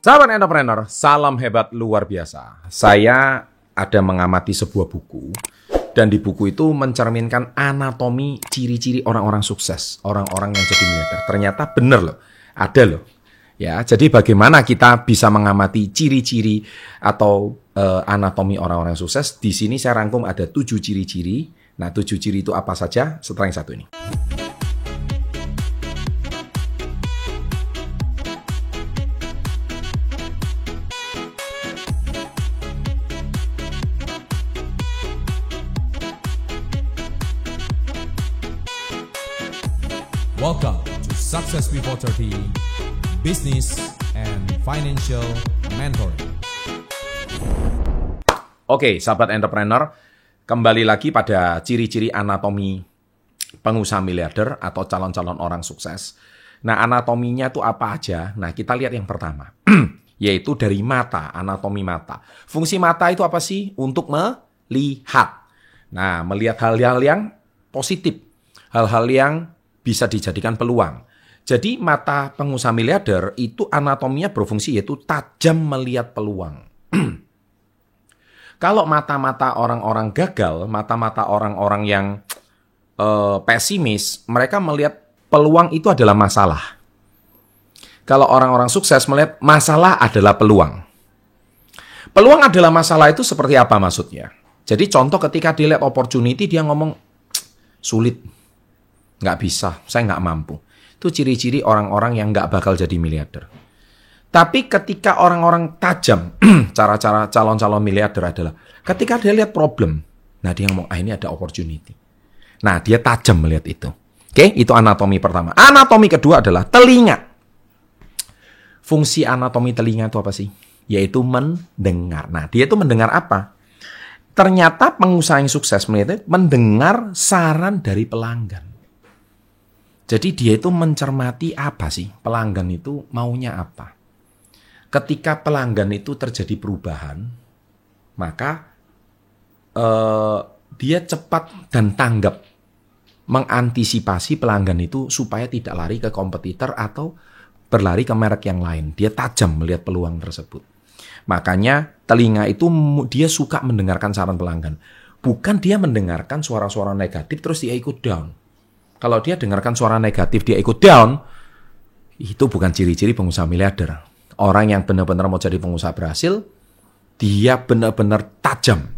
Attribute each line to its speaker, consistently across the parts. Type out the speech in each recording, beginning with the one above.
Speaker 1: Sahabat entrepreneur, salam hebat luar biasa. Saya ada mengamati sebuah buku dan di buku itu mencerminkan anatomi ciri-ciri orang-orang sukses, orang-orang yang jadi miliarder. Ternyata benar loh, ada loh. Ya, jadi bagaimana kita bisa mengamati ciri-ciri atau uh, anatomi orang-orang sukses? Di sini saya rangkum ada tujuh ciri-ciri. Nah, tujuh ciri itu apa saja? Setelah yang satu ini.
Speaker 2: Welcome to Success Before 30 Business and Financial Mentoring.
Speaker 1: Oke, sahabat entrepreneur, kembali lagi pada ciri-ciri anatomi pengusaha miliarder atau calon-calon orang sukses. Nah, anatominya itu apa aja? Nah, kita lihat yang pertama, yaitu dari mata, anatomi mata. Fungsi mata itu apa sih? Untuk melihat. Nah, melihat hal-hal yang positif, hal-hal yang bisa dijadikan peluang. Jadi mata pengusaha miliarder itu anatominya berfungsi yaitu tajam melihat peluang. Kalau mata-mata orang-orang gagal, mata-mata orang-orang yang uh, pesimis, mereka melihat peluang itu adalah masalah. Kalau orang-orang sukses melihat masalah adalah peluang. Peluang adalah masalah itu seperti apa maksudnya? Jadi contoh ketika dilihat opportunity dia ngomong sulit, nggak bisa, saya nggak mampu. Itu ciri-ciri orang-orang yang nggak bakal jadi miliarder. Tapi ketika orang-orang tajam, cara-cara calon-calon miliarder adalah ketika dia lihat problem, nah dia ngomong, ah ini ada opportunity. Nah dia tajam melihat itu. Oke, itu anatomi pertama. Anatomi kedua adalah telinga. Fungsi anatomi telinga itu apa sih? Yaitu mendengar. Nah dia itu mendengar apa? Ternyata pengusaha yang sukses melihat mendengar saran dari pelanggan. Jadi dia itu mencermati apa sih pelanggan itu maunya apa. Ketika pelanggan itu terjadi perubahan, maka eh, dia cepat dan tanggap mengantisipasi pelanggan itu supaya tidak lari ke kompetitor atau berlari ke merek yang lain. Dia tajam melihat peluang tersebut. Makanya telinga itu dia suka mendengarkan saran pelanggan. Bukan dia mendengarkan suara-suara negatif terus dia ikut down. Kalau dia dengarkan suara negatif, dia ikut down, itu bukan ciri-ciri pengusaha miliarder. Orang yang benar-benar mau jadi pengusaha berhasil, dia benar-benar tajam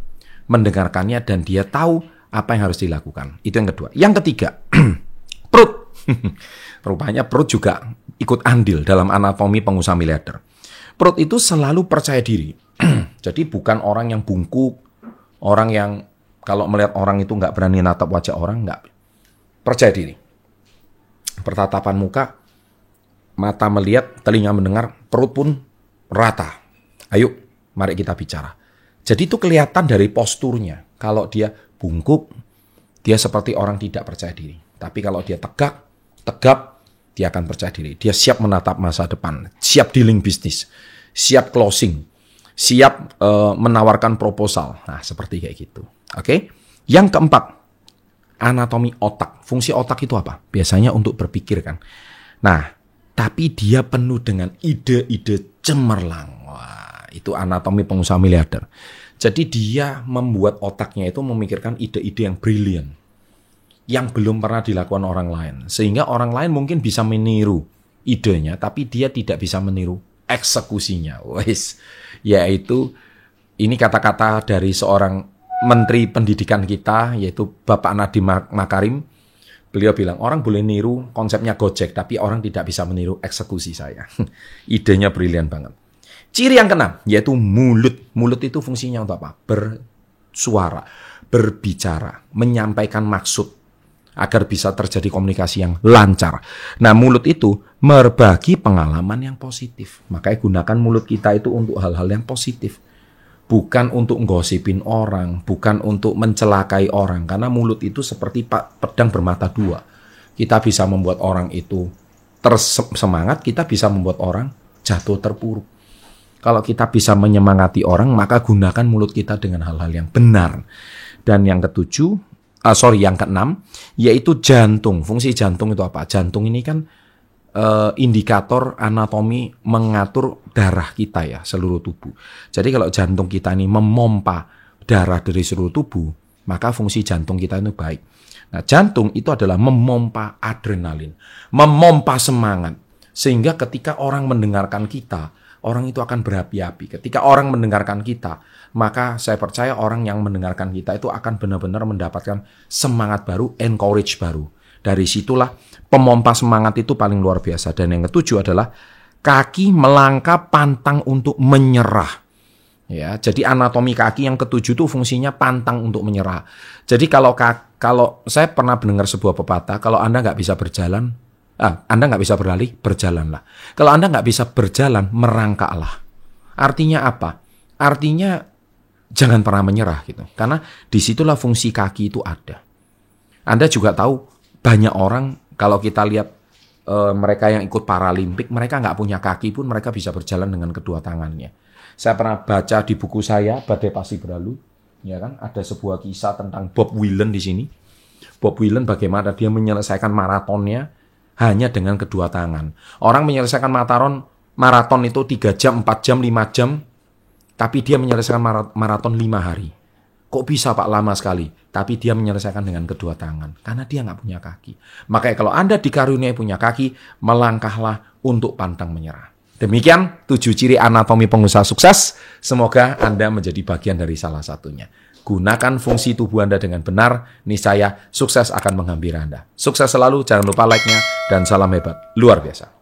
Speaker 1: mendengarkannya dan dia tahu apa yang harus dilakukan. Itu yang kedua. Yang ketiga, perut. Rupanya perut juga ikut andil dalam anatomi pengusaha miliarder. Perut itu selalu percaya diri. Jadi bukan orang yang bungkuk, orang yang kalau melihat orang itu nggak berani natap wajah orang, nggak percaya diri. Pertatapan muka, mata melihat, telinga mendengar, perut pun rata. Ayo, mari kita bicara. Jadi itu kelihatan dari posturnya. Kalau dia bungkuk, dia seperti orang tidak percaya diri. Tapi kalau dia tegak, tegap, dia akan percaya diri. Dia siap menatap masa depan, siap dealing bisnis, siap closing, siap uh, menawarkan proposal. Nah, seperti kayak gitu. Oke. Okay? Yang keempat, anatomi otak. Fungsi otak itu apa? Biasanya untuk berpikir kan. Nah, tapi dia penuh dengan ide-ide cemerlang. Wah, itu anatomi pengusaha miliarder. Jadi dia membuat otaknya itu memikirkan ide-ide yang brilian. Yang belum pernah dilakukan orang lain. Sehingga orang lain mungkin bisa meniru idenya, tapi dia tidak bisa meniru eksekusinya. Wes, yaitu ini kata-kata dari seorang Menteri Pendidikan kita yaitu Bapak Nadiem Makarim beliau bilang orang boleh niru konsepnya Gojek tapi orang tidak bisa meniru eksekusi saya. Idenya brilian banget. Ciri yang keenam yaitu mulut. Mulut itu fungsinya untuk apa? Bersuara, berbicara, menyampaikan maksud agar bisa terjadi komunikasi yang lancar. Nah, mulut itu berbagi pengalaman yang positif. Makanya gunakan mulut kita itu untuk hal-hal yang positif bukan untuk gosipin orang, bukan untuk mencelakai orang, karena mulut itu seperti pedang bermata dua. Kita bisa membuat orang itu tersemangat, kita bisa membuat orang jatuh terpuruk. Kalau kita bisa menyemangati orang, maka gunakan mulut kita dengan hal-hal yang benar. Dan yang ketujuh, uh, sorry, yang keenam, yaitu jantung. Fungsi jantung itu apa? Jantung ini kan eh, indikator anatomi mengatur darah kita ya seluruh tubuh. Jadi kalau jantung kita ini memompa darah dari seluruh tubuh, maka fungsi jantung kita itu baik. Nah, jantung itu adalah memompa adrenalin, memompa semangat. Sehingga ketika orang mendengarkan kita, orang itu akan berapi-api. Ketika orang mendengarkan kita, maka saya percaya orang yang mendengarkan kita itu akan benar-benar mendapatkan semangat baru, encourage baru. Dari situlah pemompa semangat itu paling luar biasa. Dan yang ketujuh adalah kaki melangkah pantang untuk menyerah. Ya, jadi anatomi kaki yang ketujuh itu fungsinya pantang untuk menyerah. Jadi kalau kalau saya pernah mendengar sebuah pepatah, kalau Anda nggak bisa berjalan, ah, Anda nggak bisa berlari, berjalanlah. Kalau Anda nggak bisa berjalan, merangkaklah. Artinya apa? Artinya jangan pernah menyerah gitu. Karena di situlah fungsi kaki itu ada. Anda juga tahu banyak orang kalau kita lihat e, mereka yang ikut Paralimpik, mereka nggak punya kaki pun mereka bisa berjalan dengan kedua tangannya. Saya pernah baca di buku saya Badai Pasti Berlalu, ya kan? Ada sebuah kisah tentang Bob Willen di sini. Bob Willen bagaimana dia menyelesaikan maratonnya hanya dengan kedua tangan. Orang menyelesaikan maraton maraton itu 3 jam, 4 jam, 5 jam, tapi dia menyelesaikan maraton 5 hari. Kok bisa Pak lama sekali? Tapi dia menyelesaikan dengan kedua tangan. Karena dia nggak punya kaki. Makanya kalau Anda dikaruniai punya kaki, melangkahlah untuk pantang menyerah. Demikian tujuh ciri anatomi pengusaha sukses. Semoga Anda menjadi bagian dari salah satunya. Gunakan fungsi tubuh Anda dengan benar, niscaya sukses akan menghampiri Anda. Sukses selalu, jangan lupa like-nya, dan salam hebat. Luar biasa.